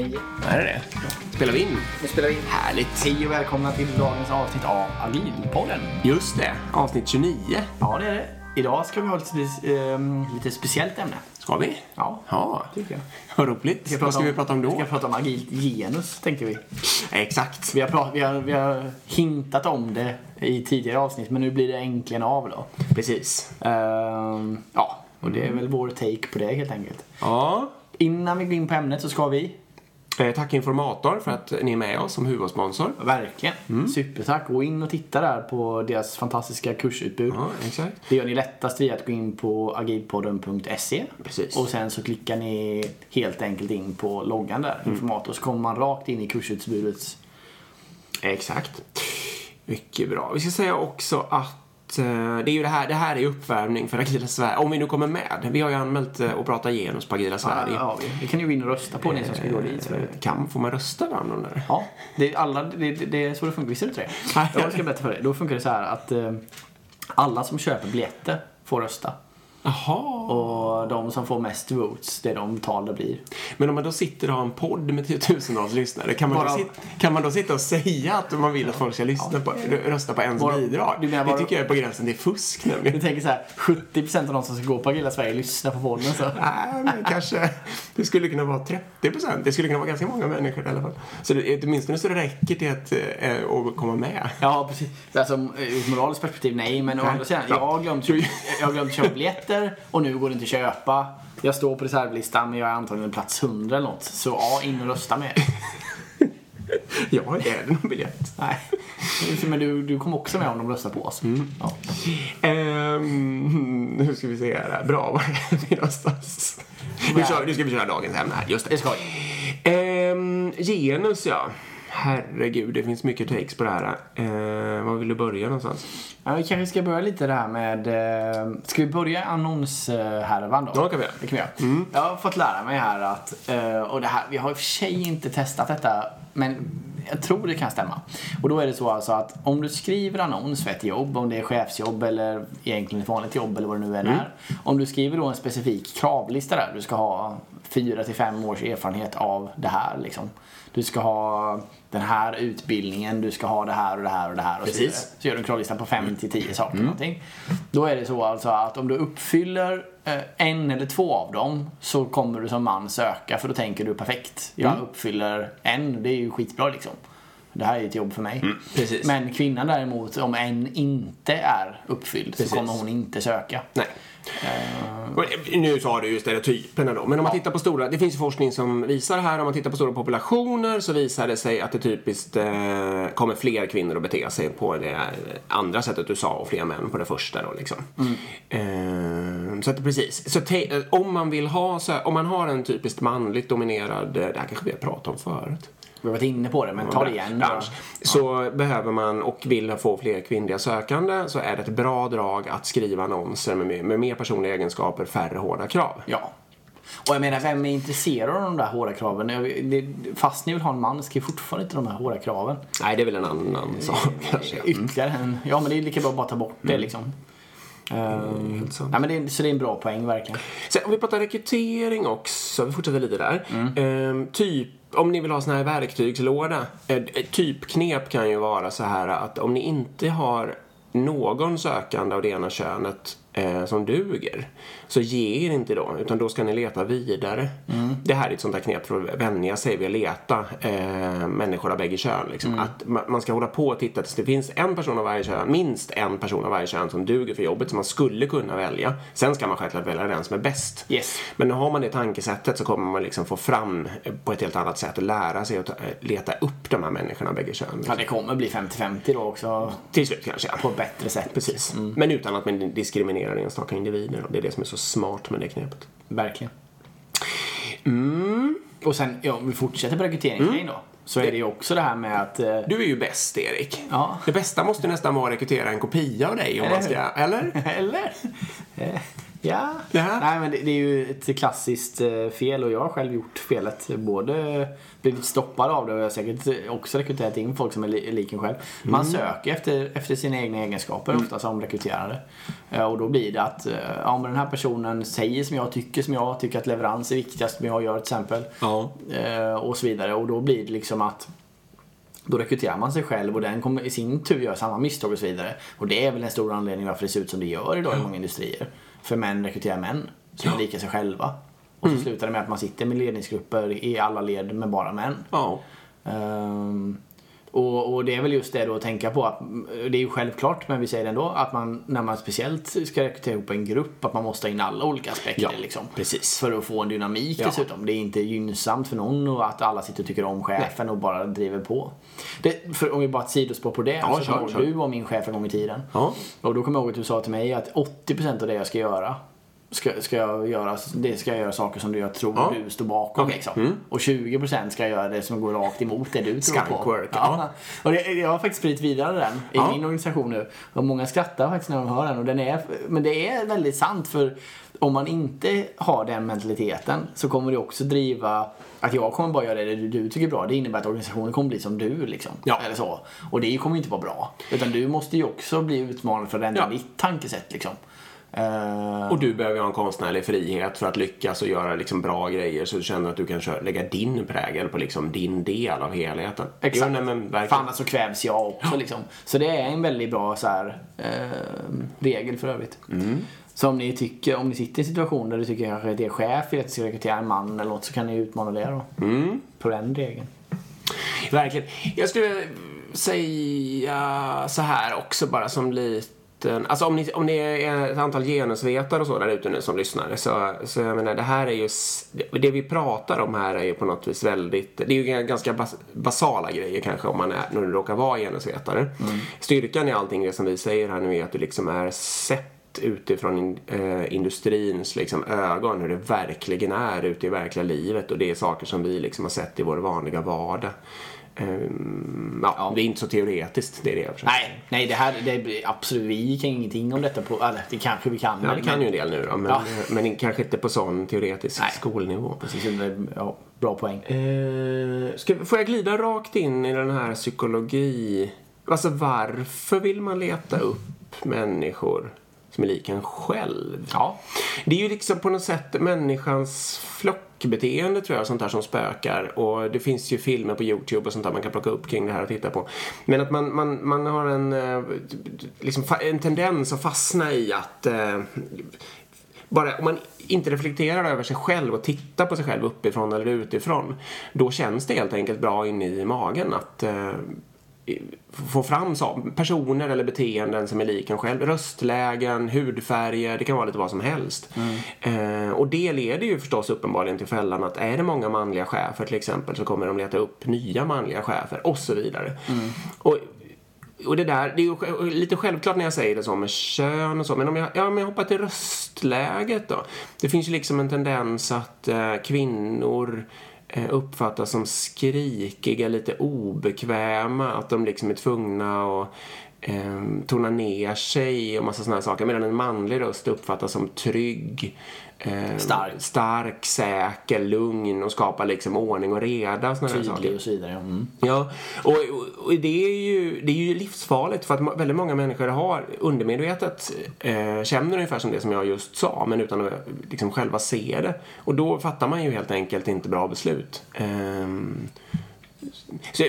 39. Är det det? Spelar vi in? Nu spelar vi in. Härligt. Hej och välkomna till dagens avsnitt av Agilpodden. Just det, avsnitt 29. Ja, det är det. Idag ska vi ha lite, ehm, lite speciellt ämne. Ska vi? Ja, Ja, tycker jag. vad roligt. Vad ska vi prata om Vi då? ska prata om agilt genus, tänkte vi. Exakt. Vi har, prat, vi, har, vi har hintat om det i tidigare avsnitt, men nu blir det äntligen av då. Precis. Ehm, ja, och det är väl vår take på det helt enkelt. Ja. Innan vi går in på ämnet så ska vi Eh, Tack Informator för att ni är med oss som huvudsponsor. Verkligen. Supertack. Gå in och titta där på deras fantastiska kursutbud. Ja, exakt. Det gör ni lättast via att gå in på agilpodden.se. Precis. Och sen så klickar ni helt enkelt in på loggan där, informator, så kommer man rakt in i kursutbudet. Exakt. Mycket bra. Vi ska säga också att eh, det är ju det här, det här är uppvärmning för Agila Sverige. Om vi nu kommer med. Vi har ju anmält eh, att prata genus på Agila Sverige. Ja, vi. det kan ni gå in och rösta på ni som ska gå dit. Eh, Kan, får man rösta bland de där? Ja, det är, alla, det, det, är så det funkar. Visste du inte det? Jag ska berätta för dig. Då funkar det så här att alla som köper biljetter får rösta. Jaha. Och de som får mest votes, det är de tal det blir. Men om man då sitter och har en podd med tiotusentals lyssnare, kan man, Bara- då sit, kan man då sitta och säga att man vill att folk ska lyssna på, rösta på ens Bara- bidrag? du menar det bara- tycker jag är på gränsen till fusk Du nämligen. tänker så här, 70% av de som ska gå på Agila Sverige lyssnar på podden så. Nej, men kanske det skulle kunna vara 30 procent. Det skulle kunna vara ganska många människor i alla fall. Så det, åtminstone så det räcker till att, att komma med. Ja, precis. Alltså, ur ett moraliskt perspektiv, nej. Men å andra sidan, Ja. jag har glömt, jag har biljetter och nu går det inte att köpa. Jag står på reservlistan men jag är antagligen plats 100 eller något. Så ja, in och rösta med. Ja, är det någon biljett? Nej. Men du, du kommer också med om de röstar på oss. Ja. Ehm, nu ska vi se här. Bra, var är vi någonstans? Nu, ska vi köra dagens ämne här. Just det. Det ska. Ehm, genus, ja. Herregud, det finns mycket takes på det här. Ehm, var vill du börja någonstans? Ja, vi kanske ska börja lite det här med... eh, Ska vi börja annonshärvan då? Ja, kan vi göra. Det kan vi göra. Jag har fått lära mig här att, eh, och det här, vi har i och för sig inte testat detta, men jag tror det kan stämma. Och då är det så alltså att om du skriver annons för ett jobb, om det är chefsjobb eller egentligen ett vanligt jobb eller vad det nu än är. Om du skriver då en specifik kravlista där, du ska ha fyra till fem års erfarenhet av det här liksom. Du ska ha den här utbildningen, du ska ha det här och det här och det här och så Precis. vidare. Så gör du en kravlista på 5 till 10 saker någonting. Då är det så alltså att om du uppfyller eh, en eller två av dem så kommer du som man söka för då tänker du perfekt. Jag uppfyller en, det är ju skitbra liksom. Det här är ett jobb för mig. precis. Men kvinnan däremot, om en inte är uppfylld Precis. så kommer hon inte söka. Nej. Eh, Nu sa du ju stereotyperna då, men om man tittar på stora, det finns ju forskning som visar här, om man tittar på stora populationer så visar det sig att det typiskt eh, kommer fler kvinnor att bete sig på det andra sättet du sa och fler män på det första då liksom. Eh, så att precis, så eh, om man vill ha, så, om man har en typiskt manligt dominerad, eh, det här kanske vi har pratat om förut. Vi har varit inne på det, men ta det igen. bransch, så behöver man och vill få fler kvinnliga sökande så är det ett bra drag att skriva annonser med, med mer personliga egenskaper, färre hårda krav. Ja. Och jag menar, vem är intresserad av de där hårda kraven? Fast ni vill ha en man, skriv fortfarande inte de här hårda kraven. Nej, det är väl en annan sak kanske. Ytterligare en. Ja, men det är lika bra att bara ta bort det liksom. Ehm, helt sant. nej, men det är, så det är en bra poäng verkligen. Sen, om vi pratar rekrytering också, vi fortsätter lite där. Ehm, typ, om ni vill ha sån här verktygslåda. Eh, eh, ett typknep kan ju vara så här att om ni inte har någon sökande av det ena könet eh, som duger, så ge er inte då, utan då ska ni leta vidare. Det här är ett sånt här knep för att vänja sig vid att leta eh, människor av bägge kön. Liksom. Att ma- man ska hålla på och titta tills det finns en person av varje kön, minst en person av varje kön som duger för jobbet som man skulle kunna välja. Sen ska man självklart välja den som är bäst. Yes. Men har man det tankesättet så kommer man liksom få fram eh, på ett helt annat sätt och lära sig att eh, leta upp de här människorna av bägge kön. Ja, Liksom. det kommer bli 50-50 då också. Till slut kanske, ja. På ett bättre sätt. Precis. Men utan att man diskriminerar enstaka individer. Och det är det som är så smart med det knepet. Verkligen. Mm. Och sen, ja, om vi fortsätter på rekryteringsgrejen då. Så är det ju också det här med att... eh, Du är ju bäst, Erik. Ja. Det bästa måste nästan vara att rekrytera en kopia av dig om Eller man ska... Eller? Eller? Ja. Ja. Nej, men det, det är ju ett klassiskt eh, fel och jag har själv gjort felet. Både blivit stoppad av det och jag har säkert också rekryterat in folk som är li- lik en själv. Man söker efter, efter sina egna egenskaper ofta som rekryterare. Eh, Och då blir det att eh, ja, men den här personen säger som jag tycker, som jag tycker att leverans är viktigast, men jag gör till exempel. Ja. Och så vidare. Och då blir det liksom att då rekryterar man sig själv och den kommer i sin tur göra samma misstag och så vidare. Och det är väl en stor anledning varför det ser ut som det gör idag i många industrier. För män rekryterar män som är lika sig själva. Och så slutar det med att man sitter med ledningsgrupper i alla led med bara män. Ja. Ehm, och, och det är väl just det då att tänka på att det är ju självklart men vi säger det ändå att man när man speciellt ska rekrytera ihop en grupp att man måste ha in alla olika aspekter Ja, liksom. precis. För att få en dynamik Ja. dessutom. Det är inte gynnsamt för någon och att alla sitter och tycker om chefen och bara driver på. Det, för om vi bara ett sidospår på det. Ja, så kör. du var min chef en gång i tiden. Ja. Och då kommer jag ihåg att du sa till mig att 80% av det jag ska göra Ska, ska jag göra, det ska jag göra saker som jag tror Ja. du står bakom. Okej. Liksom. Mm. Och 20% ska jag göra det som går rakt emot det du tror på. Skunkwork, Ja. Och det, jag har faktiskt spridit vidare den i Ja. min organisation nu. Och många skrattar faktiskt när de hör den. Och den är, men det är väldigt sant för om man inte har den mentaliteten så kommer det också driva att jag kommer bara göra det du, du tycker är bra. Det innebär att organisationen kommer bli som du liksom. Ja. Eller så. Och det kommer inte vara bra. Utan du måste ju också bli utmanad för att ändra Ja. ditt tankesätt liksom. Eh, Och du behöver ha en konstnärlig frihet för att lyckas och göra liksom bra grejer så du känner att du kan köra, lägga din prägel på liksom din del av helheten. Exakt. Jo, nej, För annars så kvävs jag också liksom. Så det är en väldigt bra så här, eh, regel för övrigt. Mm. Så om ni tycker, om ni sitter i en situation där du tycker kanske att det är chef i att ni ska rekrytera en man eller något så kan ni utmana det då. Mm. På den regeln. Verkligen. Jag skulle säga så här också bara som liten... Alltså om ni, om ni är ett antal genusvetare och så där ute nu som lyssnar så, så jag menar det här är ju... Det vi pratar om här är ju på något vis väldigt... Det är ju ganska bas, basala grejer kanske om man är, när du råkar vara genusvetare. Styrkan i allting det som vi säger här nu är att du liksom är sett utifrån in, eh, industrins liksom, ögon hur det verkligen är ute i verkliga livet och det är saker som vi liksom har sett i vår vanliga vardag. Ehm, ja, Ja. det är inte så teoretiskt, det är det jag försöker Nej, nej det här, det är absolut, vi kan ingenting om detta på, eller det kanske vi kan. Ja, det kan ju en del nu då, men, Ja. men kanske inte på sån teoretisk Nej. skolnivå. Precis, ja, bra poäng. Eh, ska, får jag glida rakt in i den här psykologi... Alltså varför vill man leta upp människor som är lika en själv? Ja. Det är ju liksom på något sätt människans flockbeteende tror jag, sånt där som spökar. Och det finns ju filmer på YouTube och sånt där man kan plocka upp kring det här och titta på. Men att man, man, man har en, eh, liksom, en tendens att fastna i att eh, bara om man inte reflekterar över sig själv och tittar på sig själv uppifrån eller utifrån. Då känns det helt enkelt bra inne i magen att eh, få fram så, personer eller beteenden som är lika en själv. Röstlägen, hudfärger, det kan vara lite vad som helst. Eh, och det leder ju förstås uppenbarligen till fällan att är det många manliga chefer till exempel så kommer de leta upp nya manliga chefer och så vidare. Och och det där, det är ju lite självklart när jag säger det så med kön och så. Men om jag, ja, om jag hoppar till röstläget då. Det finns ju liksom en tendens att eh, kvinnor Eh, uppfattas som skrikiga, lite obekväma. Att de liksom är tvungna att eh, tona ner sig och massa sådana saker. Medan en manlig röst uppfattas som trygg. Eh, Stark. stark, säker, lugn och skapar liksom ordning och reda. Såna här saker. Tydlig och så vidare. Mm. Ja, och, och, och det, är ju, det är ju livsfarligt för att väldigt många människor har undermedvetet eh, känner ungefär som det som jag just sa men utan att liksom själva se det. Och då fattar man ju helt enkelt inte bra beslut. Ehm, så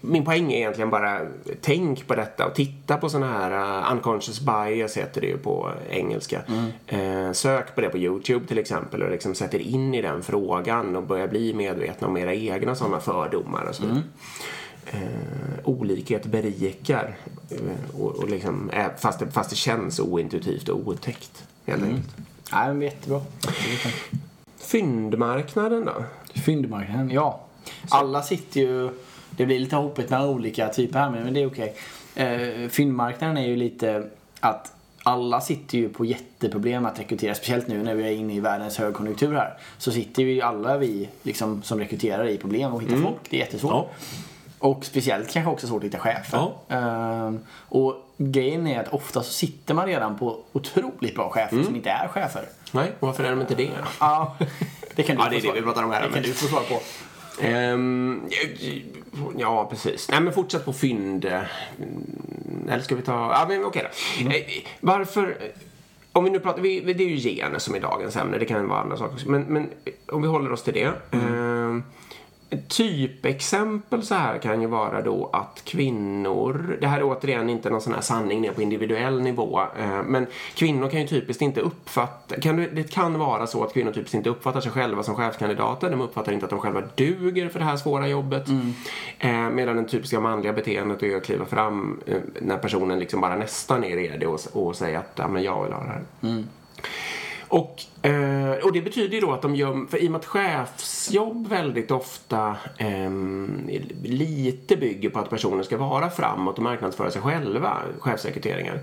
min poäng är egentligen bara tänk på detta och titta på såna här uh, unconscious bias heter det ju på engelska. Eh, sök på det på Youtube till exempel och liksom sätter in i den frågan och börja bli medvetna om era egna sådana fördomar och så vidare. Eh, olikhet berikar eh, och, och liksom, eh, fast, det, fast det känns ointuitivt och otäckt helt enkelt. Nej, men jättebra. Fyndmarknaden då? Fyndmarknaden, ja. Alla sitter ju... Det blir lite hoppigt mellan olika typer här, men det är okej. Eh, fyndmarknaden är ju lite att alla sitter ju på jätteproblem att rekrytera. Speciellt nu när vi är inne i världens högkonjunktur här. Så sitter ju alla vi liksom, som rekryterar i problem och hittar folk. Det är jättesvårt. Ja. Och speciellt kanske också svårt att hitta chefer. Ja. Ehm, och grejen är att ofta så sitter man redan på otroligt bra chefer Mm. som inte är chefer. Nej, varför är de inte det? Ja, det kan du Ja, det är det vi pratar om här, Det men- kan du få svar på. Ehm, ja, precis. Nej, men fortsätt på fynd. Mm, Eller ska vi ta... Ja, men okej då. Eh, Varför... Om vi nu pratar... Vi, det är ju gener som är dagens ämne. Det kan vara andra saker också. Men, men om vi håller oss till det. Ehm, ett typexempel så här kan ju vara då att kvinnor, det här är återigen inte någon sån här sanning ner på individuell nivå, eh, men kvinnor kan ju typiskt inte uppfatta, kan du, det kan vara så att kvinnor typiskt inte uppfattar sig själva som chefskandidater, de uppfattar inte att de själva duger för det här svåra jobbet, eh, medan det typiska manliga beteendet är att kliva fram eh, när personen liksom bara nästan är redo och, och säga att ja, men jag vill ha det här. Och, eh, och det betyder ju då att de gör, för i och med att chefsjobb väldigt ofta ehm, lite bygger på att personer ska vara framåt och marknadsföra sig själva, chefsrekryteringar,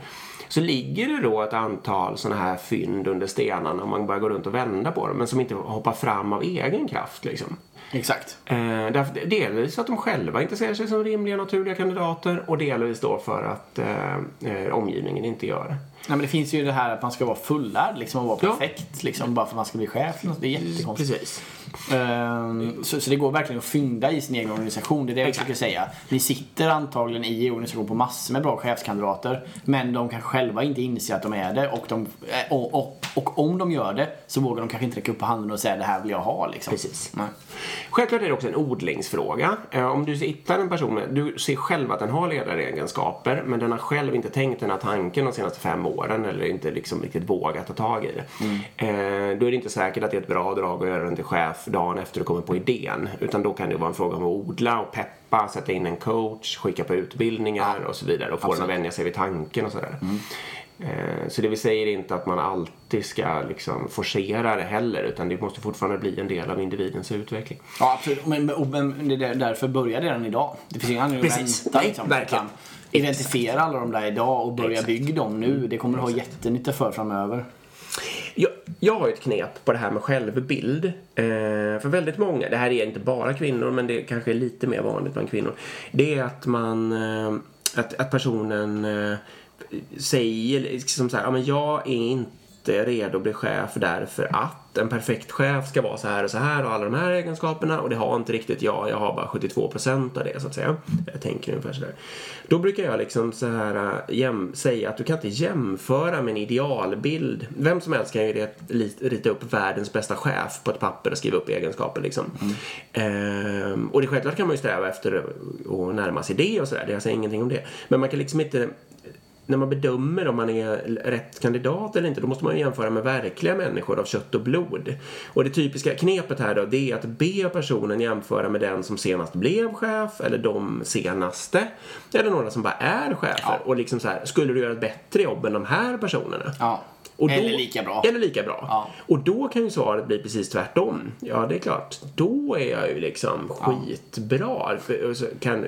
så ligger det då ett antal sådana här fynd under stenarna om man bara går runt och vända på dem, men som inte hoppar fram av egen kraft liksom. Exakt. Eh, därför, delvis att de själva inte ser sig som rimliga naturliga kandidater och delvis då för att eh, eh, omgivningen inte gör det. Nej, men det finns ju det här att man ska vara fullärd liksom, och vara Ja. perfekt liksom, bara för att man ska bli chef. Det är jättekonstigt. Precis. Ehm, så, så det går verkligen att fynda i sin egen organisation. Det är det jag försöker säga. Ni sitter antagligen i en organisation på massor med bra chefskandidater. Men de kanske själva inte inser att de är det. Och, de, eh, och, och, och om de gör det så vågar de kanske inte räcka upp handen och säga det här vill jag ha. Liksom. Precis. Nej. Självklart är det också en odlingsfråga. Eh, Om du hittar en person, med- du ser själv att den har ledaregenskaper men den har själv inte tänkt den här tanken de senaste fem åren eller inte liksom riktigt vågat ta tag i det. Eh, Då är det inte säkert att det är ett bra drag att göra den till chef dagen efter du kommer på idén. Utan då kan det vara en fråga om att odla och peppa, sätta in en coach, skicka på utbildningar och så vidare och få den att vänja sig vid tanken och sådär. Eh, Så det vi säger är inte att man alltid ska liksom forcera det heller utan det måste fortfarande bli en del av individens utveckling. Ja, absolut. Men, men, men det är därför börjar det redan idag. Det finns ingen anledning att vänta. Liksom, verkligen. Identifiera alla de där idag och börja Exakt. bygga dem nu. Det kommer du ha jättenytta för framöver. Jag, jag har ett knep på det här med självbild. Eh, för väldigt många, det här är inte bara kvinnor men det kanske är lite mer vanligt bland kvinnor. Det är att man, eh, att, att personen eh, säger liksom så här, ja men jag är inte redo att bli chef därför att en perfekt chef ska vara så här och så här och alla de här egenskaperna och det har inte riktigt jag, jag har bara 72% av det så att säga. Jag tänker ungefär sådär. Då brukar jag liksom så här äh, jäm, säga att du kan inte jämföra med en idealbild. Vem som helst kan ju rita upp världens bästa chef på ett papper och skriva upp egenskaper liksom. Ehm, och det självklart kan man ju sträva efter att närma sig det och sådär, jag säger ingenting om det. Men man kan liksom inte när man bedömer om man är rätt kandidat eller inte, då måste man ju jämföra med verkliga människor av kött och blod. Och det typiska knepet här då, det är att be personen jämföra med den som senast blev chef, eller de senaste, eller några som bara är chefer. Ja. Och liksom så här, skulle du göra ett bättre jobb än de här personerna? Ja. Och då- Eller lika bra. Eller lika bra. Ja. Och då kan ju svaret bli precis tvärtom. Ja, det är klart. Då är jag ju liksom skitbra. För- Kan,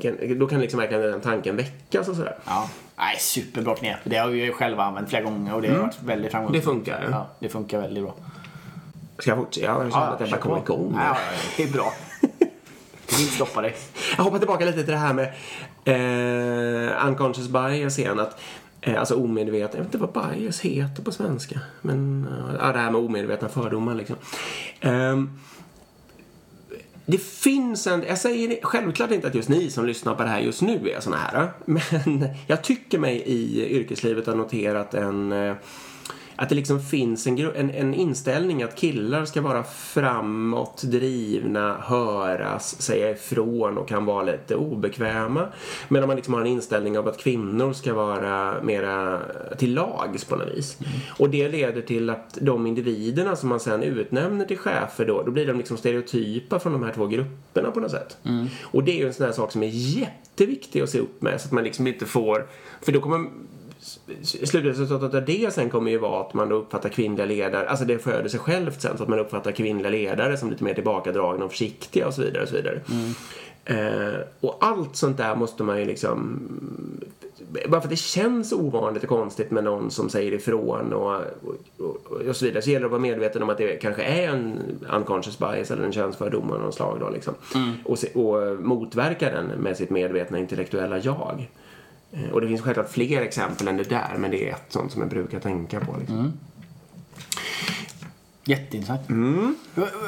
kan, då kan liksom verkligen den tanken väckas och sådär. Ja. Nej, superbra knep. Det har vi ju själva använt flera gånger och det har varit väldigt framgångsrikt. Mm. Det funkar. Ja, det funkar väldigt bra. Ska jag fortsätta? Jag känner att jag bara kommer igång. Ja, ja, ja, det är bra. Jag vill inte stoppa dig. Jag hoppar tillbaka lite till det här med eh, unconscious bias igen. Att, Eh, alltså omedveten, jag vet inte vad bias heter på svenska. Men eh, ja, det här med omedvetna fördomar liksom. Um, det finns en, jag säger självklart inte att just ni som lyssnar på det här just nu är såna här. Men jag tycker mig i yrkeslivet ha noterat en eh, att det liksom finns en, en, en inställning att killar ska vara framåt, drivna, höras, säga ifrån och kan vara lite obekväma. Medan man liksom har en inställning av att kvinnor ska vara mera till lags på något vis. Och det leder till att de individerna som man sen utnämner till chefer då, då blir de liksom stereotypa från de här två grupperna på något sätt. Och det är ju en sån här sak som är jätteviktig att se upp med så att man liksom inte får, för då kommer slutresultatet av det sen kommer ju vara att man uppfattar kvinnliga ledare, alltså det föder sig självt sen så att man uppfattar kvinnliga ledare som lite mer tillbakadragna och försiktiga och så vidare och så vidare. Eh, och allt sånt där måste man ju liksom bara för att det känns ovanligt och konstigt med någon som säger ifrån och, och, och så vidare så gäller det att vara medveten om att det kanske är en unconscious bias eller en könsfördom av någon slag då liksom. Och, se, och motverka den med sitt medvetna intellektuella jag. Eh, Och det finns självklart fler exempel än det där, men det är ett sånt som jag brukar tänka på. Liksom. Jätteintressant. Mm.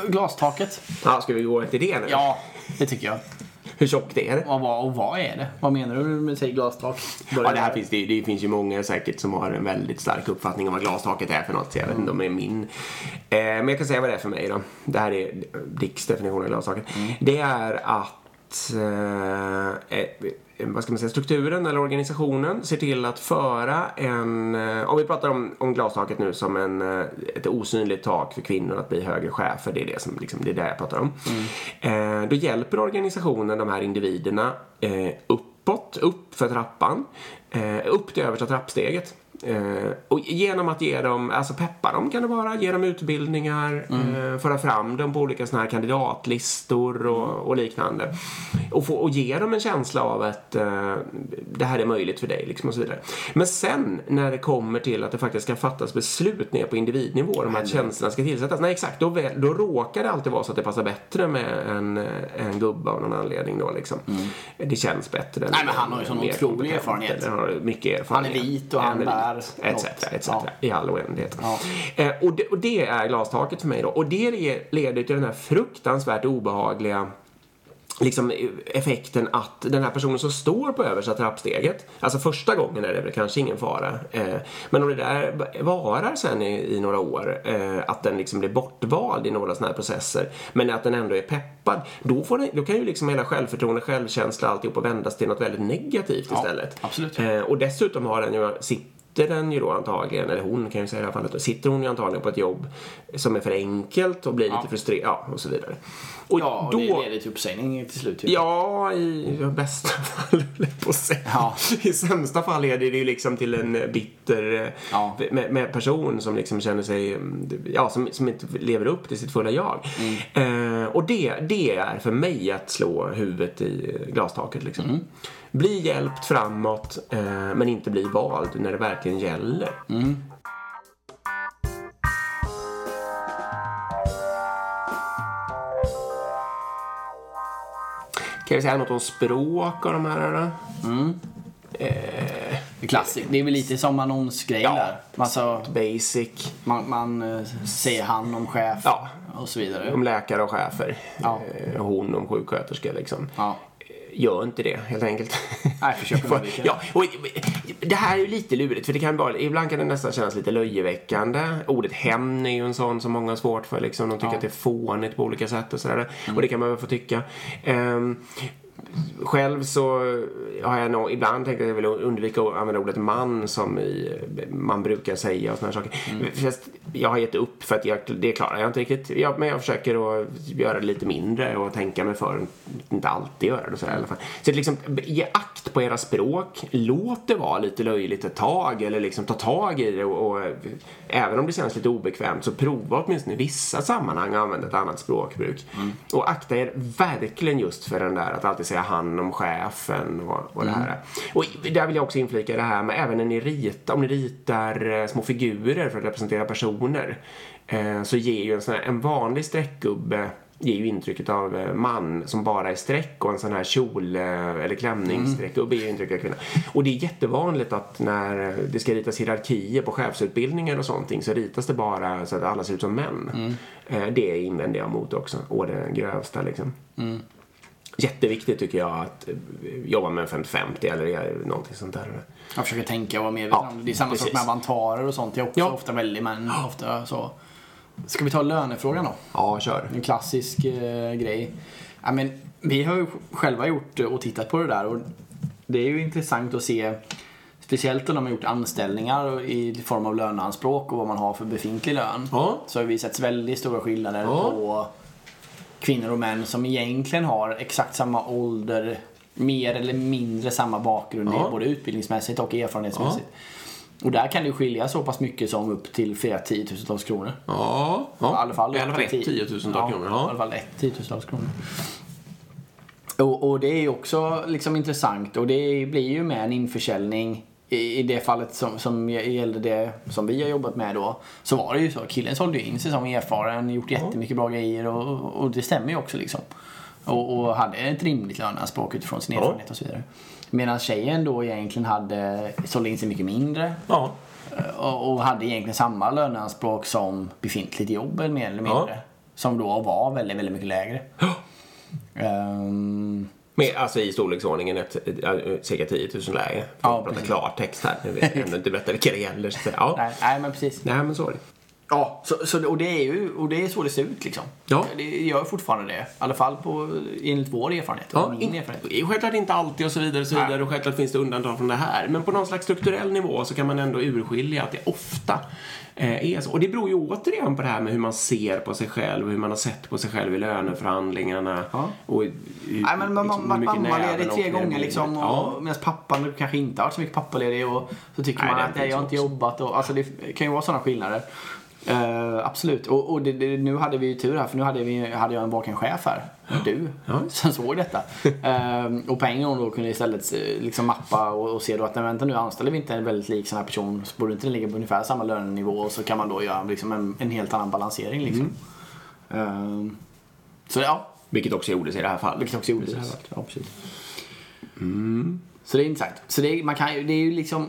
Glastaket? Ja, ska vi gå till det nu? Ja, det tycker jag. Hur tjockt är det? Och vad, och vad är det? Vad menar du med säg glastak? Ja, det, här finns, det, det finns ju många säkert som har en väldigt stark uppfattning om vad glastaket är för något. Så jag vet inte om det är min. Eh, men jag kan säga vad det är för mig då. Det här är Dicks definition av glastaket. Det är att eh, eh, Eh, vad ska man säga, strukturen eller organisationen ser till att föra en, eh, om vi pratar om, om glastaket nu som en, eh, ett osynligt tak för kvinnor att bli högre chefer, det är det som liksom, det är det jag pratar om. Eh, då hjälper organisationen de här individerna eh, uppåt, upp för trappan, eh, upp till översta trappsteget. Eh, och genom att ge dem, alltså peppa dem kan det vara, ge dem utbildningar, eh, föra fram dem på olika såna här kandidatlistor och, och liknande. Och, få, och ge dem en känsla av att eh, det här är möjligt för dig liksom och så vidare. Men sen när det kommer till att det faktiskt ska fattas beslut ner på individnivå, de här tjänsterna ska tillsättas. Nej exakt, då, då råkar det alltid vara så att det passar bättre med en, eh, en gubbe av någon anledning då liksom. Det känns bättre. Nej, men han har ju sån otrolig erfarenhet. eller har mycket erfarenhet. Han är vit och han är bär något. etc. etc. Ja. I all oändlighet. Ja. Eh, och, det, och det är glastaket för mig då. Och det le- leder till den här fruktansvärt obehagliga liksom effekten att den här personen som står på översta trappsteget, alltså första gången är det väl kanske ingen fara, eh, men om det där varar sen i, i några år, eh, att den liksom blir bortvald i några sådana här processer, men att den ändå är peppad, då, får den, då kan ju liksom hela självförtroende, självkänsla, alltihop vändas till något väldigt negativt Ja, istället. absolut. Eh, och dessutom har den ju sitt sitter den ju då antagligen, eller hon kan jag säga i det här fallet, då, sitter hon ju antagligen på ett jobb som är för enkelt och blir lite frustrerad, ja, och så vidare. Och Ja, och då, det leder till uppsägning till slut ju. Ja, i bästa fall, på säga. Ja. I sämsta fall leder det ju liksom till en bitter eh, Ja. med, med person som liksom känner sig, mm, ja, som, som inte lever upp till sitt fulla jag. Mm. Eh, och det, det är för mig att slå huvudet i glastaket liksom. Mm. Bli hjälpt framåt, eh, men inte bli vald när det verkligen gäller. Mm. Kan vi säga något om språk och de här? Då? Det är klassiskt. Det är väl lite som annonsgrejen Ja. där. Alltså, Basic. man, man eh, säger han om chef Ja. och så vidare. Om läkare och chefer. Ja. Eh, hon om sjuksköterska liksom. Ja. Gör inte det helt enkelt. Nej, försök undvika ja, och det här är ju lite lurigt för det kan bara, ibland kan det nästan kännas lite löjeväckande. Ordet hen är ju en sån som många har svårt för liksom. De tycker Ja. att det är fånigt på olika sätt och sådär. Och det kan man väl få tycka. Ehm, själv så har jag nog ibland tänkt att jag vill undvika att använda ordet man som i, man brukar säga och sådana saker. Fast jag har gett upp för att jag, det klarar jag inte riktigt. Jag, men jag försöker att göra det lite mindre och tänka mig för. Inte alltid göra det så här, i alla fall. Så liksom, ge akt på era språk. Låt det vara lite löjligt ett tag eller liksom ta tag i det och, och även om det känns lite obekvämt så prova åtminstone i vissa sammanhang att använda ett annat språkbruk. Och akta er verkligen just för den där att alltid säga han om chefen och, och det här. Och där vill jag också inflika det här med även när ni ritar, om ni ritar eh, små figurer för att representera personer eh, så ger ju en, sån här, en vanlig streckgubbe ger ju intrycket av eh, man som bara är streck och en sån här kjol eh, eller klänningsstreckgubbe ger ju intrycket av kvinna. Och det är jättevanligt att när det ska ritas hierarkier på chefsutbildningar och sånt så ritas det bara så att alla ser ut som män. Eh, Det invänder jag mot också, å det grövsta liksom. Jätteviktigt tycker jag att jobba med en 50-50 eller någonting sånt där. Jag försöker tänka och vara medveten Ja, om det. Det är samma sak precis. med avantarer och sånt. Det är också Ja. ofta väldigt män. Ofta så. Ska vi ta lönefrågan då? Ja, kör. En klassisk eh, grej. Ja, men, vi har ju själva gjort eh, och tittat på det där och det är ju intressant att se Speciellt om de har gjort anställningar i form av löneanspråk och vad man har för befintlig lön. Ja. Så har vi sett väldigt stora skillnader Ja. på kvinnor och män som egentligen har exakt samma ålder, mer eller mindre samma bakgrund Ja. både utbildningsmässigt och erfarenhetsmässigt. Och där kan det skilja så pass mycket som upp till flera tiotusentals kronor. Ja, ja. I alla fall, I alla fall ett tio- tiotusental ja, kronor. I alla fall ett tiotusentals kronor. Och, och det är ju också liksom intressant och det blir ju med en införsäljning i, i det fallet som, som gällde det som vi har jobbat med då så var det ju så. Killen sålde ju in sig som erfaren, gjort jättemycket bra grejer och, och det stämmer ju också liksom. Och, och hade ett rimligt löneanspråk utifrån sin erfarenhet och så vidare. Medan tjejen då egentligen hade, sålde in sig mycket mindre Ja. och, och hade egentligen samma löneanspråk som befintligt jobb mer eller mindre. Ja. Som då var väldigt, väldigt mycket lägre. Ehm, Med, alltså i storleksordningen ett, cirka 10 000 läge. För Ja, att prata klartext här. Nu vet jag inte berätta vilka det gäller. Så att säga. ja. nej, nej, men precis. Nej, men så är det. Ja, så, så, och, det är ju, och det är så det ser ut liksom. Ja. Det gör fortfarande det. I alla fall på, enligt vår erfarenhet. Ja, min in, erfarenhet. självklart inte alltid och så vidare och så vidare Nej. och självklart finns det undantag från det här. Men på någon slags strukturell nivå så kan man ändå urskilja att det ofta eh, är så. Och det beror ju återigen på det här med hur man ser på sig själv och hur man har sett på sig själv i löneförhandlingarna. Ja. Och hur, Nej, men man liksom, mycket mammaledig tre gånger liksom. Och, Ja. Medan pappan kanske inte har varit så mycket pappaledig. Och så tycker Nej, man att jag har inte jobbat. Och, alltså, det kan ju vara sådana skillnader. Eh, absolut. Och, och det, det, nu hade vi ju tur här för nu hade, vi, hade jag en vaken chef här. Du. Ja. Som såg detta. Ehm, och på en gång då kunde istället eh, liksom mappa och, och se då att nej, vänta nu anställer vi inte en väldigt lik sån här person. Så borde inte den ligga på ungefär samma lönenivå. Och så kan man då göra liksom en, en helt annan balansering liksom. Ehm, så ja, Vilket också gjordes i det här fallet. vilket också gjordes. Precis. här. Ja, precis. Så det är intressant. Så det är, man kan, ju- det är ju liksom...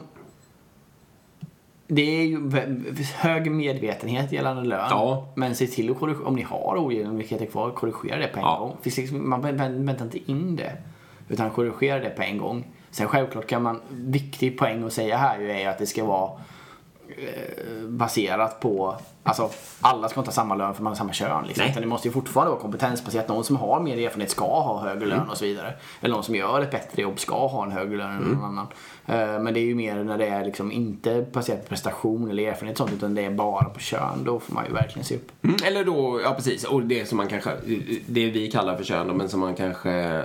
Det är ju hög medvetenhet gällande lön. Ja. Men se till att korrigera, om ni har ojämlikheter kvar, korrigera det på en Ja. gång. Liksom, man vä- vä- väntar inte in det. Utan korrigera det på en gång. Sen självklart kan man, viktig poäng att säga här ju är att det ska vara eh, baserat på, alltså alla ska inte ha samma lön för man har samma kön. Liksom. Utan det måste ju fortfarande vara kompetensbaserat. Någon som har mer erfarenhet ska ha högre lön och så vidare. Eller någon som gör ett bättre jobb ska ha en högre lön än någon annan. Eh, Men det är ju mer när det är liksom inte baserat på prestation eller erfarenhet sånt utan det är bara på kön. Då får man ju verkligen se upp. Mm, eller då, ja precis, och det som man kanske, det vi kallar för kön då, men som man kanske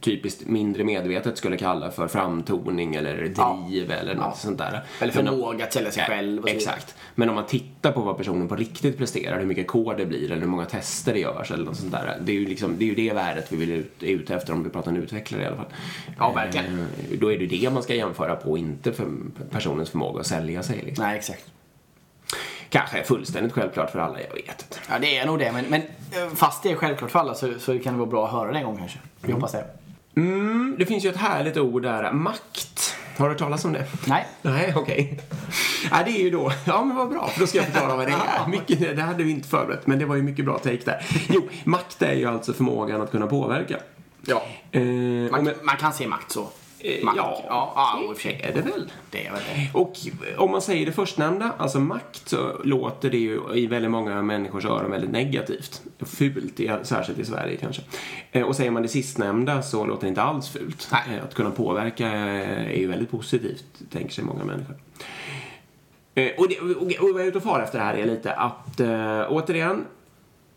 typiskt mindre medvetet skulle kalla för framtoning eller driv eller något Ja. sånt där. Eller förmåga att sälja sig själv. Exakt. Men om man tittar på vad personen på riktigt presterar, hur mycket kod det blir eller hur många tester det görs eller något sånt där. Det är ju, liksom, det, är ju det värdet vi vill ut, är ute efter om vi pratar en utvecklare i alla fall. Ja, verkligen. Eh, Då är det det man ska jämföra på, inte för personens förmåga att sälja sig. Liksom. Nej, exakt. Kanske fullständigt självklart för alla, jag vet inte. Ja, det är nog det. Men, men eh, fast det är självklart för alla så, så kan det vara bra att höra det en gång kanske. Vi hoppas det. Mm, det finns ju ett härligt ord där, makt. Har du hört talas om det? Nej. Nej, okej. Nej, det är ju då, ja men vad bra, för då ska jag förklara vad det är. Mycket, det hade vi inte förberett, men det var ju mycket bra take där. Jo, makt är ju alltså förmågan att kunna påverka. Ja. Eh, Man, med, man kan se makt så. Eh, Makt. ja, ja, ja i och för sig. är det väl. Det är väl det. Och om man säger det förstnämnda, alltså makt, så låter det ju i väldigt många människors öron väldigt negativt. Fult, särskilt i Sverige kanske. Eh, Och säger man det sistnämnda så låter det inte alls fult. Nej. Eh, Att kunna påverka är ju väldigt positivt, tänker sig många människor. Och, det, och, och vad jag är ute och far efter här är lite att, återigen,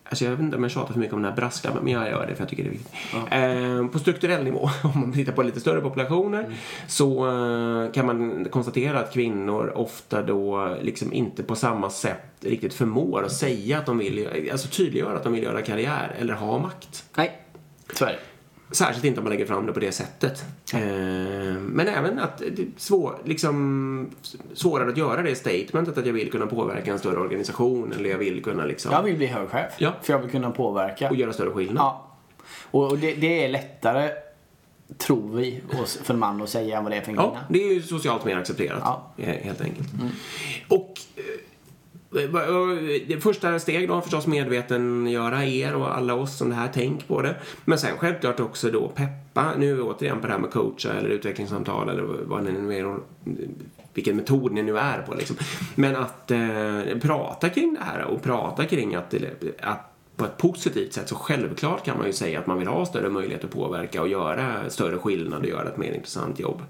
Alltså jag vet inte om jag tjatar för mycket om den här brasklappen, men jag gör det för jag tycker det är viktigt. Eh, på strukturell nivå, om man tittar på lite större populationer, så eh, kan man konstatera att kvinnor ofta då liksom inte på samma sätt riktigt förmår att säga att de vill, alltså tydliggöra att de vill göra karriär eller ha makt. Nej, det. Särskilt inte om man lägger fram det på det sättet. Eh, men även att det är svår, liksom, svårare att göra det statementet att jag vill kunna påverka en större organisation eller jag vill kunna liksom, Jag vill bli högchef. Ja. För jag vill kunna påverka. och göra större skillnad. Ja. Och det, det är lättare, tror vi, för en man att säga än vad det är för en Ja, kvinna. det är ju socialt mer accepterat. Ja. eh, Helt enkelt. Och eh, det första steg då förstås medvetengöra er och alla oss som det här, tänk på det. Men sen självklart också då peppa, nu är vi återigen på det här med coacha eller utvecklingssamtal eller vad ni nu är, vilken metod ni nu är på liksom. Men att eh, prata kring det här och prata kring att, att på ett positivt sätt så självklart kan man ju säga att man vill ha större möjlighet att påverka och göra större skillnad och göra ett mer intressant jobb.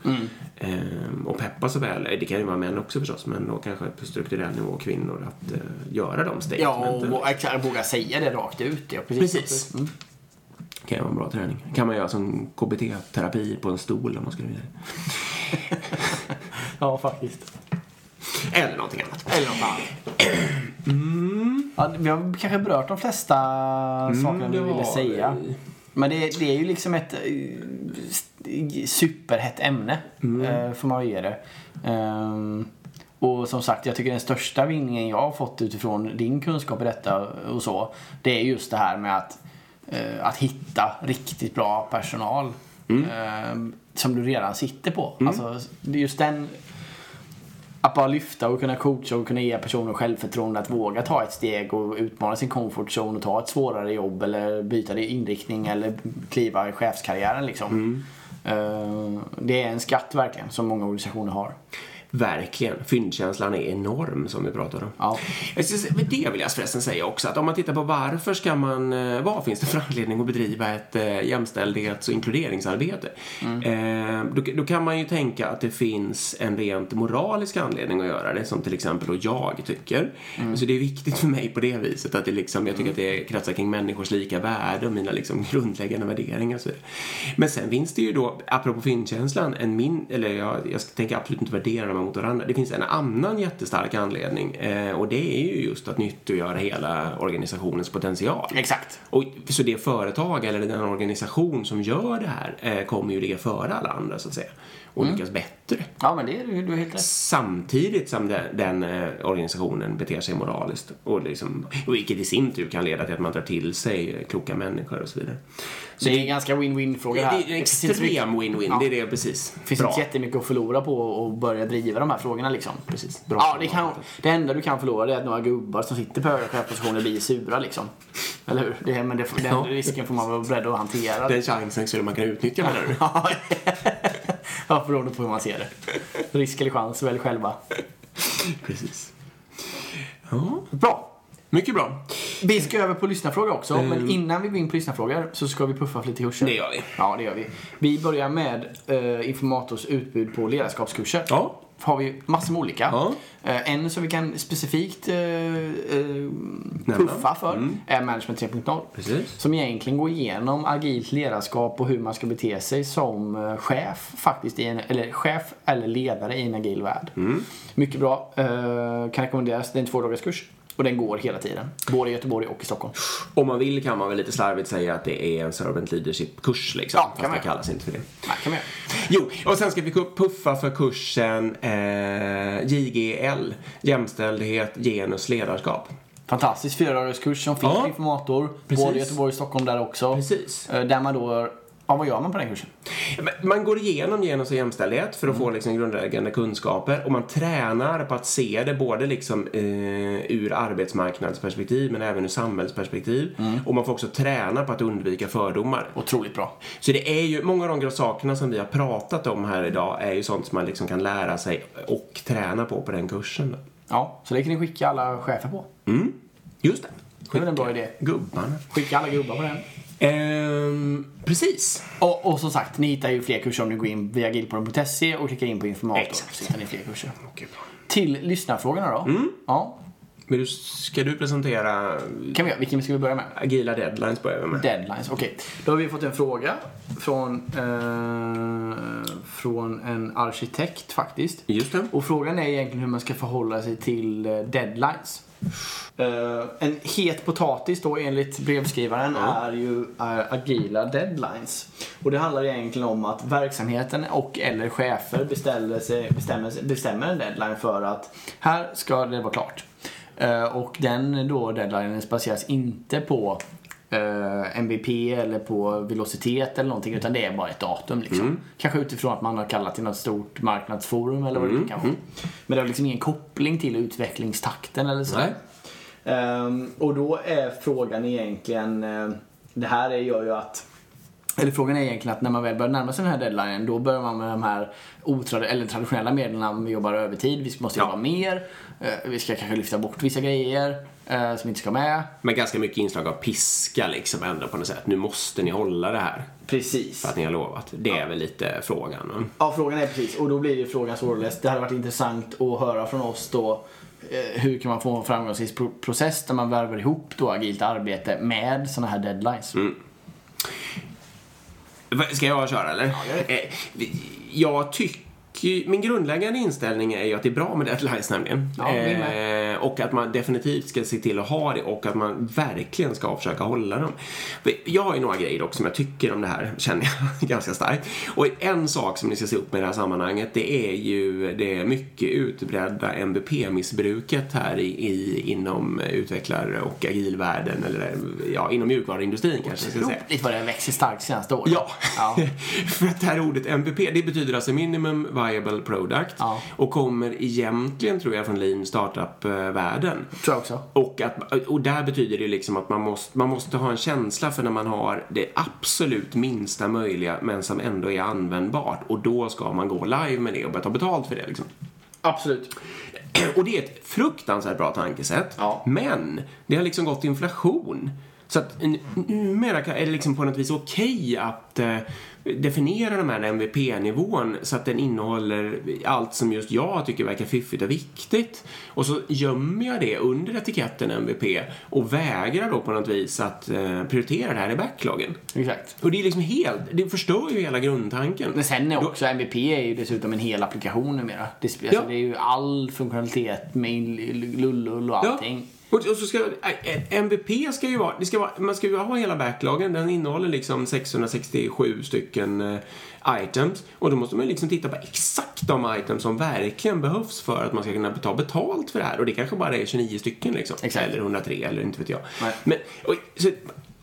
Ehm, och peppa så väl, det kan ju vara män också förstås, men då kanske på strukturell nivå kvinnor att eh, göra de Ja, statementen. och vå- exakt, våga säga det rakt ut. Ja, precis. Precis. Mm. kan ju vara en bra träning. kan man göra som KBT-terapi på en stol om man skulle vilja det. Ja, faktiskt. Eller någonting annat. Eller något annat. Ja, vi har kanske berört de flesta sakerna vi ville säga. vi. Men det, det är ju liksom ett eh, superhett ämne, eh, får man ju ge det. Ehm, och som sagt, jag tycker den största vinningen jag har fått utifrån din kunskap i detta och så, det är just det här med att eh, att hitta riktigt bra personal eh, som du redan sitter på. Alltså, det är just den att bara lyfta och kunna coacha och kunna ge personer självförtroende att våga ta ett steg och utmana sin comfort zone och ta ett svårare jobb eller byta inriktning eller kliva i chefskarriären liksom. Eh, Det är en skatt verkligen som många organisationer har. Verkligen. Fyndkänslan är enorm som vi pratade om. Ja. Det vill jag förresten säga också att om man tittar på varför ska man, eh, vad finns det för anledning att bedriva ett eh, jämställdhets och inkluderingsarbete? Eh, då, då kan man ju tänka att det finns en rent moralisk anledning att göra det som till exempel då jag tycker. Så det är viktigt för mig på det viset att det liksom, jag tycker att det kretsar kring människors lika värde och mina liksom grundläggande värderingar och så vidare. Men sen finns det ju då, apropå finkänslan, en min, eller jag, jag tänker absolut inte värdera dem mot varandra. Det finns en annan jättestark anledning eh, och det är ju just att nyttiggöra hela organisationens potential. Exakt. Och, så det företag eller den organisation som gör det här eh, kommer ju ligga före alla andra så att säga och lyckas bättre. Ja, men det är du helt rätt. Samtidigt som den, den eh, organisationen beter sig moraliskt. Och liksom, vilket i sin tur kan leda till att man drar till sig kloka människor och så vidare. Så det är en ganska win-win fråga Det här. är en extrem win-win, Ja. det är det precis. Det finns Bra. inte jättemycket att förlora på att börja driva de här frågorna liksom. Precis. Bra. Ja, det, kan, det enda du kan förlora det är att några gubbar som sitter på höga chefspositioner blir sura liksom. Eller hur? Det, men det, den Ja. risken får man vara beredd att hantera. Den chansen skulle man kunna utnyttja menar du? ja, beroende på hur man ser det. Risk eller chans, välj själva. Precis. Ja, Bra. mycket bra. Vi ska över på lyssnarfrågor också, men innan vi går in på lyssnarfrågor så ska vi puffa för lite kurser. Det gör vi. Ja, det gör vi. Vi börjar med eh, Informators utbud på ledarskapskurser. Ja. Har vi massor med olika. Ja. Eh, en som vi kan specifikt eh, eh, puffa för Mm. är Management 3.0. Precis. Som egentligen går igenom agilt ledarskap och hur man ska bete sig som eh, chef faktiskt, i en, eller chef eller ledare i en agil värld. Mm. Mycket bra. Eh, kan rekommenderas. Det är en två kurs. Och den går hela tiden. Både i Göteborg och i Stockholm. Om man vill kan man väl lite slarvigt säga att det är en servant leadership-kurs liksom. Ja, kan man det kallas inte för det. Nej, kan man. Jo, och sen ska vi puffa för kursen eh, JGL, jämställdhet, genus, ledarskap. Fantastisk fyra dagars kurs som finns Ja. på Informator. Precis. Både i Göteborg och Stockholm där också. Precis. Eh, Där man då, ja vad gör man på den kursen? Man går igenom genus och jämställdhet för att Mm. få liksom grundläggande kunskaper och man tränar på att se det både liksom, eh, ur arbetsmarknadsperspektiv men även ur samhällsperspektiv. Mm. Och man får också träna på att undvika fördomar. Otroligt bra. Så det är ju, många av de sakerna som vi har pratat om här idag är ju sånt som man liksom kan lära sig och träna på på den kursen. Ja, så det kan ni skicka alla chefer på. Mm, just det. Det är väl en bra idé. Gubbarna. Skicka alla gubbar på den. Ehm, precis. Och, och som sagt, ni hittar ju fler kurser om ni går in via agilpodden.se och klickar in på informator. Exakt. Så hittar ni fler kurser. Okej, bra. Till lyssnarfrågorna då. Ja, Men du, ska du presentera kan vi göra. Vilken ska vi börja med? agila deadlines börjar vi med? Deadlines, okej. Då har vi fått en fråga från, eh, från en arkitekt faktiskt. Just det. Och frågan är egentligen hur man ska förhålla sig till eh, deadlines. Eh, en het potatis då enligt brevskrivaren Ja. är ju är agila deadlines. Och det handlar egentligen om att verksamheten och eller chefer beställer sig, bestämmer, bestämmer en deadline för att här ska det vara klart. Eh, och den då deadlinen baseras inte på MVP eller på velocitet eller någonting utan det är bara ett datum liksom. Kanske utifrån att man har kallat till något stort marknadsforum eller vad det kan vara. Men det har liksom ingen koppling till utvecklingstakten eller så. Ehm, och då är frågan egentligen, eh, det här är- gör ju att eller frågan är egentligen att när man väl börjar närma sig den här deadlinen då börjar man med de här otrad- eller traditionella medlen. Vi jobbar övertid, vi måste Ja. jobba mer, eh, vi ska kanske lyfta bort vissa grejer eh, som inte ska med. Men ganska mycket inslag av piska liksom ändå på något sätt. Nu måste ni hålla det här Precis. för att ni har lovat. Det är väl lite frågan. va? Ja, frågan är precis. Och då blir ju frågan således, det hade varit intressant att höra från oss då eh, hur kan man få en framgångsrik pro- process där man värvar ihop då agilt arbete med sådana här deadlines. Va- Ska jag köra eller? det. Eh, Jag tycker, min grundläggande inställning är ju att det är bra med deadlines nämligen. Ja. Eh, och att man definitivt ska se till att ha det och att man verkligen ska försöka hålla dem. Jag har ju några grejer också som jag tycker om det här, känner jag ganska starkt. Och en sak som ni ska se upp med i det här sammanhanget, det är ju det mycket utbredda MVP-missbruket här i, i, inom utvecklar och agilvärlden, eller ja, inom mjukvaruindustrin kanske jag ska säga. Otroligt vad det växer starkt senaste året. Ja, Ja. för att det här ordet MVP, det betyder alltså minimum viable product Ja. och kommer egentligen, tror jag, från lean startup-världen. Tror jag också. Och, att, och där betyder det liksom att man måste, man måste ha en känsla för när man har det absolut minsta möjliga men som ändå är användbart och då ska man gå live med det och börja ta betalt för det liksom. Absolut. Och det är ett fruktansvärt bra tankesätt. Ja. Men det har liksom gått inflation. Så att numera är det liksom på något vis okej att eh, definiera de här MVP-nivån så att den innehåller allt som just jag tycker verkar fiffigt och viktigt. Och så gömmer jag det under etiketten MVP och vägrar då på något vis att eh, prioritera det här i backloggen. Exakt. Och det är liksom helt, det förstör ju hela grundtanken. Men sen är Då- också MVP är ju dessutom en hel applikation numera. Det, alltså, Ja. det är ju all funktionalitet med lullull och allting. Och, och så ska, äh, MVP ska ju vara, det ska vara, man ska ju ha hela backloggen, den innehåller liksom 667 stycken eh, items. Och då måste man ju liksom titta på exakt de items som verkligen behövs för att man ska kunna ta betalt för det här. Och det kanske bara är 29 stycken liksom. Exakt. Eller 103 eller inte vet jag. Nej. Men, och, så,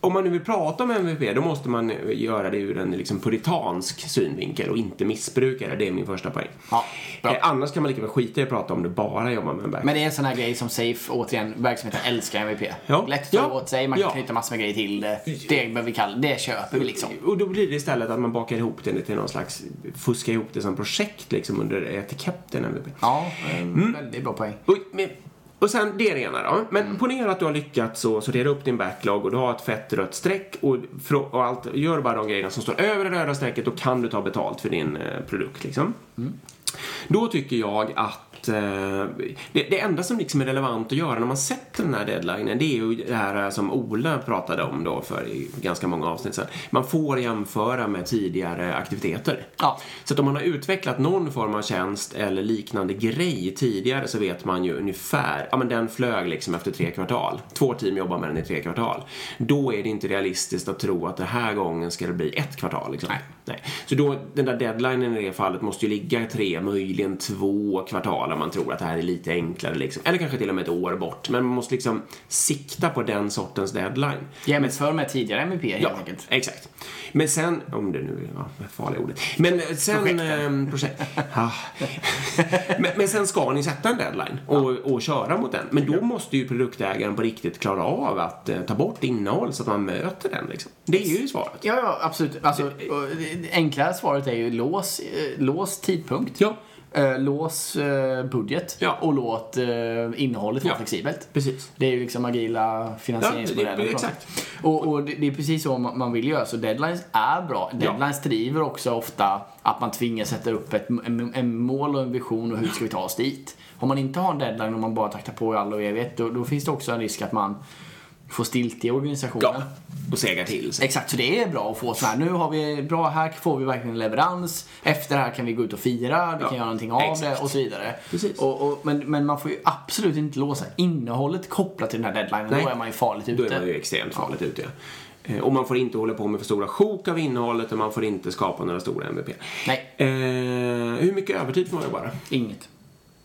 om man nu vill prata om MVP då måste man göra det ur en liksom, puritansk synvinkel och inte missbruka det. Det är min första poäng. Ja, eh, annars kan man lika väl skita i att prata om det bara jobbar med en backlog. Men det är en sån här grej som Safe, återigen, verksamheten älskar MVP. Ja. Lätt att ta Ja. åt sig, man kan Ja. knyta massor med grejer till det. Det, behöver vi kalla, det köper vi liksom. Och då blir det istället att man bakar ihop det till någon slags, fuskar ihop det som projekt liksom under etiketten MVP. Ja, eh, Mm. väldigt bra poäng. Och, men, och sen det ena då. Men ponera att du har lyckats så sortera upp din backlog och du har ett fett rött streck och, och allt, gör bara de grejerna som står över det röda strecket då kan du ta betalt för din eh, produkt liksom. Då tycker jag att eh, det, det enda som liksom är relevant att göra när man sätter den här deadlinen det är ju det här som Ola pratade om då för i ganska många avsnitt sedan. Man får jämföra med tidigare aktiviteter. Ja. Så att om man har utvecklat någon form av tjänst eller liknande grej tidigare så vet man ju ungefär, ja men den flög liksom efter tre kvartal. Två team jobbar med den i tre kvartal. Då är det inte realistiskt att tro att den här gången ska det bli ett kvartal liksom. Nej. Nej. Så då, den där deadlinen i det fallet måste ju ligga tre, möjligen två kvartal om man tror att det här är lite enklare liksom. Eller kanske till och med ett år bort. Men man måste liksom sikta på den sortens deadline. Jämför med tidigare MVP helt Ja, enkelt. exakt. Men sen, om det nu är ja, det farliga ordet. Men sen... Projekten. Projekt. projekt. Ah. men, men sen ska ni sätta en deadline och, och köra mot den. Men då måste ju produktägaren på riktigt klara av att eh, ta bort innehåll så att man möter den liksom. Det är ju svaret. Ja, ja, absolut. Alltså, det enkla svaret är ju lås, eh, lås tidpunkt. Ja. Eh, lås eh, budget Ja. och låt eh, innehållet vara Ja. flexibelt. Precis. Det är ju liksom agila finansieringsmodeller. Ja, exakt. Och, och det, det är precis så man vill göra. Så deadlines är bra. Deadlines driver också ofta att man tvingas sätta upp ett en, en mål och en vision och hur ska vi ta oss dit. Om man inte har en deadline och man bara taktar på i all och evighet då, då finns det också en risk att man får stilt i organisationen. Ja. Och segar till sig. Exakt, så det är bra att få sån här, nu har vi, bra, här får vi verkligen leverans, efter det här kan vi gå ut och fira, vi Ja, kan göra någonting av exakt. det och så vidare. Precis. Och, och, men, men man får ju absolut inte låsa innehållet kopplat till den här deadlinen, Nej. då är man ju farligt Då ute. är man ju extremt farligt ute. Eh, Och man får inte hålla på med för stora sjok av innehållet och man får inte skapa några stora MVP. Nej, Eh, hur mycket övertid får man jobba då? inget.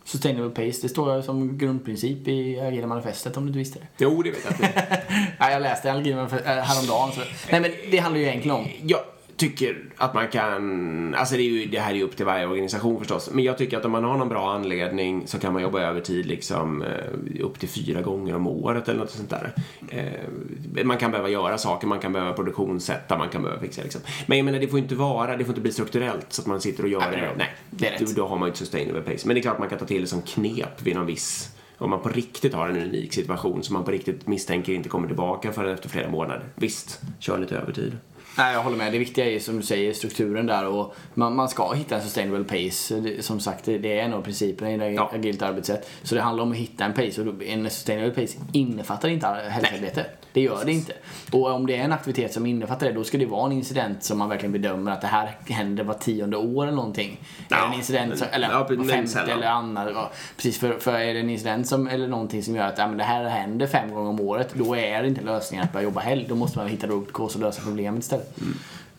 Sustainable pace, det står som grundprincip i Agila manifestet om du inte visste det. Jo, det vet jag. Nej, jag läste Agila manifestet äh, häromdagen. Så. Nej, men det handlar ju egentligen om Jag tycker att man kan, alltså det, ju, det här är ju upp till varje organisation förstås, men jag tycker att om man har någon bra anledning så kan man jobba övertid liksom eh, upp till fyra gånger om året eller något sånt där. Eh, man kan behöva göra saker, man kan behöva produktionssätta, man kan behöva fixa liksom. Men jag menar det får inte vara, det får inte bli strukturellt så att man sitter och gör det. Nej, det är rätt. då, då har man ju inte sustainable pace. Men det är klart man kan ta till det som knep vid någon viss om man på riktigt har en unik situation som man på riktigt misstänker inte kommer tillbaka förrän efter flera månader. Visst, kör lite övertid. Nej, jag håller med. Det viktiga är som du säger strukturen där och man, man ska hitta en sustainable pace. Det, som sagt, det, det är en av principerna i Ja. agilt arbetssätt. Så det handlar om att hitta en pace och en sustainable pace innefattar inte hälsoarbete. Det gör det inte. Och om det är en aktivitet som innefattar det, då ska det vara en incident som man verkligen bedömer att det här händer var tionde år eller någonting. Ja, det en incident som, eller ja, femte eller annat. ja, Precis, för, för är det en incident som, eller någonting som gör att ja, men det här händer fem gånger om året, då är det inte lösningen att börja jobba helg. Då måste man hitta root cause och lösa problemet istället.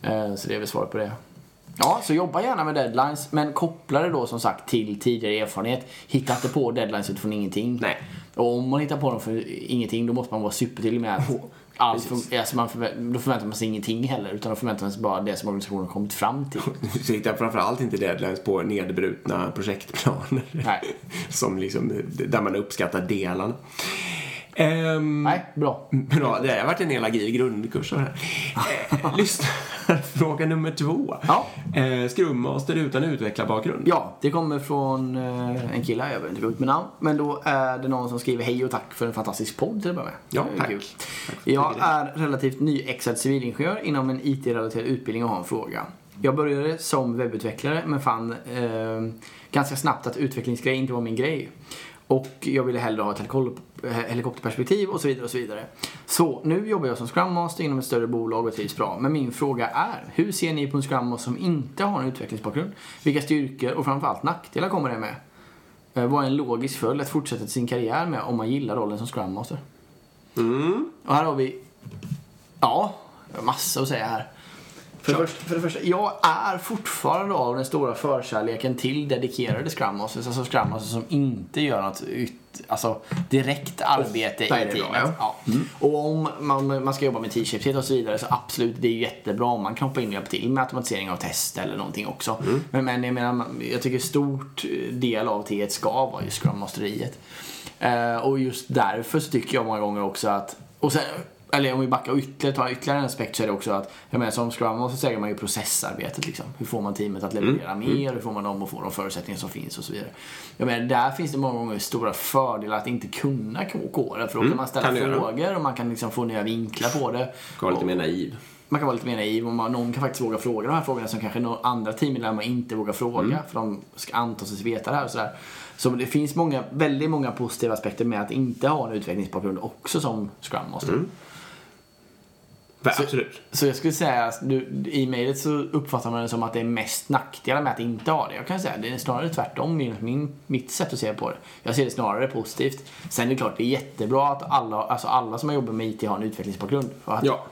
Eh, Så det är väl svaret på det. Ja, så jobba gärna med deadlines, men koppla det då som sagt till tidigare erfarenhet. Hitta inte på deadlines utifrån ingenting. Nej. Och om man hittar på dem för ingenting, då måste man vara supertydlig med att allt för, alltså man förvä- då förväntar man sig ingenting heller, utan då förväntar man sig bara det som organisationen har kommit fram till. Så hittar framförallt inte deadlines på nedbrutna projektplaner. Nej. Som liksom, där man uppskattar delarna. Ehm, Nej, bra. Bra, det har varit en hel agil grundkurs här. Eh, Lyssnarfråga nummer två. Ja. Eh, Scrum Master utan utvecklarbakgrund. Ja, det kommer från eh, en kille, jag behöver inte gå ut med namn. Men då är det någon som skriver hej och tack för en fantastisk podd till att börja med. Ja, tack. kul. Tack Jag är relativt nyexad civilingenjör inom en IT-relaterad utbildning och har en fråga. Jag började som webbutvecklare men fann eh, ganska snabbt att utvecklingsgrej inte var min grej. Och jag ville hellre ha ett helikopterperspektiv och så vidare och så vidare. Så nu jobbar jag som Scrum Master inom ett större bolag och trivs bra. Men min fråga är, hur ser ni på en Scrum Master som inte har en utvecklingsbakgrund? Vilka styrkor och framförallt nackdelar kommer det med? Eh, Vad är en logisk följd att fortsätta sin karriär med om man gillar rollen som Scrum Master? Mm. Och här har vi... Ja, massa att säga här. För, första, för det första, jag är fortfarande av den stora förkärleken till dedikerade Scrum Masters. Alltså Scrum Masters som inte gör något ut, alltså, direkt arbete Ofta i teamet. bra, ja. Mm. Ja. Och om man, man ska jobba med t-shapes och så vidare så absolut, det är jättebra om man knoppar in och hjälper till med automatisering av test eller någonting också. Mm. Men, men jag menar, jag tycker stort del av T1 ska vara just Scrum Masteriet. Eh, och just därför så tycker jag många gånger också att, och sen, eller om vi backar ytterligare, tar ytterligare en aspekt så är det också att, jag menar som Scrum så säger man ju processarbetet liksom. Hur får man teamet att leverera mer? Hur får man dem att få de förutsättningar som finns och så vidare. Jag menar, där finns det många gånger stora fördelar att inte kunna koda för då kan man ställa kan frågor och man kan liksom få nya vinklar på det. Ska vara lite mer naiv. Man kan vara lite mer naiv och man, någon kan faktiskt våga fråga de här frågorna som kanske några andra teammedlemmar inte vågar fråga Mm. för de ska anta sig veta det här och sådär. Så det finns många, väldigt många positiva aspekter med att inte ha en utvecklingsbakgrund också som Scrum Master. Mm. Va, absolut. Så jag skulle säga att du, i mejlet så uppfattar man det som att det är mest nackdelar med att inte ha det. Jag kan säga det är snarare tvärtom min, min, mitt sätt att se på det. Jag ser det snarare positivt. Sen är det klart, det är jättebra att alla, alltså alla som har jobbat med IT har en utvecklingsbakgrund. För att, Ja.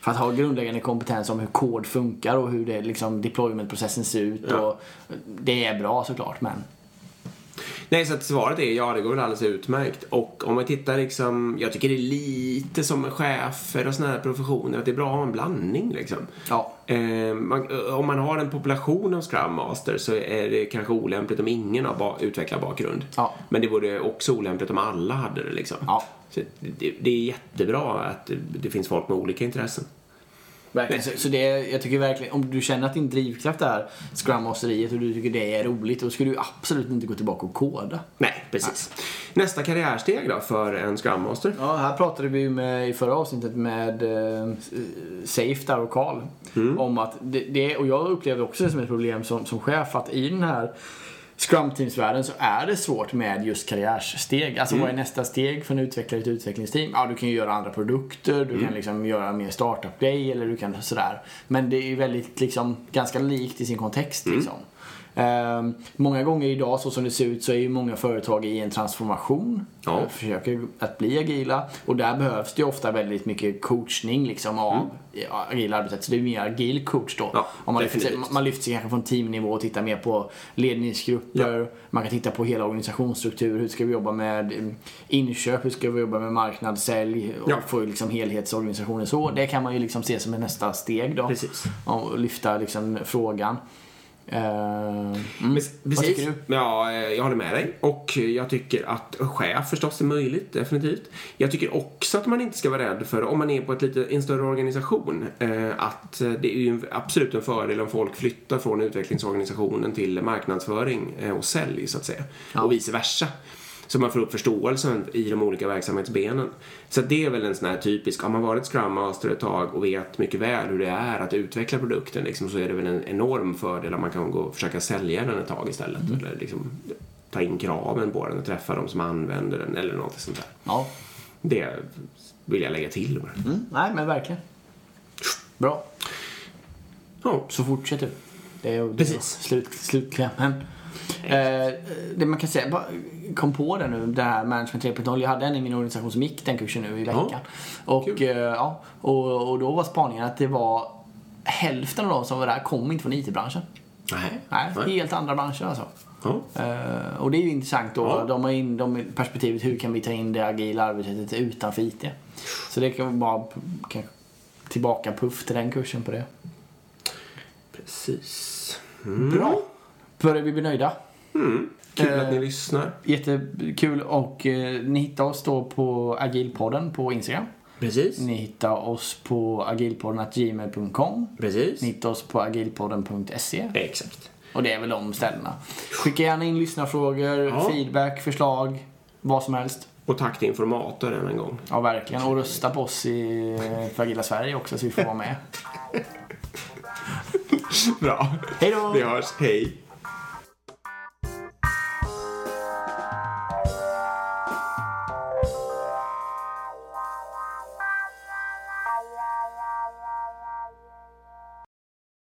för att ha grundläggande kompetens om hur kod funkar och hur det, liksom, deploymentprocessen ser ut. Ja. Och det är bra såklart, men Nej, så att svaret är ja, det går väl alldeles utmärkt. Och om man tittar liksom, jag tycker det är lite som med chefer och sådana här professioner, att det är bra att ha en blandning liksom. ja. Eh, man, om man har en population av Scrum Master så är det kanske olämpligt om ingen har ba- utvecklarbakgrund. Ja. Men det vore också olämpligt om alla hade det liksom. Ja. Så det, det är jättebra att det finns folk med olika intressen. Verkligen. Så, det, jag tycker verkligen, om du känner att din drivkraft är Scrum Masteriet och du tycker det är roligt, då ska du absolut inte gå tillbaka och koda. Nej, precis. Nästa karriärsteg då för en Scrum Master? Ja, här pratade vi ju med, i förra avsnittet med eh, Safe där och Karl. Om att det, det, och jag upplevde också det som ett problem som, som chef att i den här Scrum Teams-världen så är det svårt med just karriärsteg. Alltså vad är nästa steg för en utvecklare ett utvecklingsteam? Ja, du kan ju göra andra produkter, du kan liksom göra mer startup-grej eller du kan sådär. Men det är ju väldigt liksom ganska likt i sin kontext liksom. Ehm, många gånger idag, så som det ser ut, så är ju många företag i en transformation. Ja. Eh, Försöker att bli agila. Och där behövs det ju ofta väldigt mycket coachning liksom, av ja, agila arbetssätt. Så det är mer agil coach då. Mm. Ja, Om man, lyfter, sig- man lyfter sig kanske från teamnivå och tittar mer på ledningsgrupper. Man kan titta på hela organisationsstruktur. Hur ska vi jobba med eh, inköp? Hur ska vi jobba med marknad, sälj? Och Ja. få liksom helhetsorganisationen så. Det kan man ju liksom se som ett nästa steg då. Precis. Och lyfta liksom frågan. Eh, mm. Vad tycker du? Ja, eh, jag håller med dig. Och jag tycker att chef förstås är möjligt, definitivt. Jag tycker också att man inte ska vara rädd för, om man är på ett lite, en större organisation, eh, att det är ju absolut en fördel om folk flyttar från utvecklingsorganisationen till marknadsföring och sälj, så att säga. Ja. Och vice versa. Så man får upp förståelsen i de olika verksamhetsbenen. Så det är väl en sån här typisk, har man varit Scrum Master ett tag och vet mycket väl hur det är att utveckla produkten liksom, så är det väl en enorm fördel om man kan gå och försöka sälja den ett tag istället. Mm. Eller liksom ta in kraven på den och träffa de som använder den eller något sånt där. Ja. Det vill jag lägga till. Mm, nej, men verkligen. Bra. Ja, Så fortsätt du. Det är Precis. Slut, slutklämmen. Eh, det man kan säga, bara kom på det nu, det här Management 3.0. Jag hade en i min organisation som gick den kursen nu i veckan. och, kul. eh, ja, och, och då var spaningen att det var hälften av de som var där kom inte från IT-branschen. nej. Nej, helt andra branscher alltså. Eh, och det är ju intressant då. Ja. De har in de perspektivet hur kan vi ta in det agila arbetssättet utanför IT. Så det kan vara kan, tillbaka puff till den kursen på det. Precis. Bra. Börjar vi bli nöjda? Kul Eh, att ni lyssnar. Jättekul och eh, ni hittar oss då på agilpodden på Instagram. Precis. Ni hittar oss på agilpodden.gmail.com. Precis. Ni hittar oss på agilpodden.se. Exakt. Och det är väl de ställena. Skicka gärna in lyssnarfrågor, Ja. feedback, förslag, vad som helst. Och tack till informator än en gång. Ja, verkligen. Och rösta på oss i för Agila Sverige också så vi får vara med. Bra. Hej då! Vi hörs. Hej.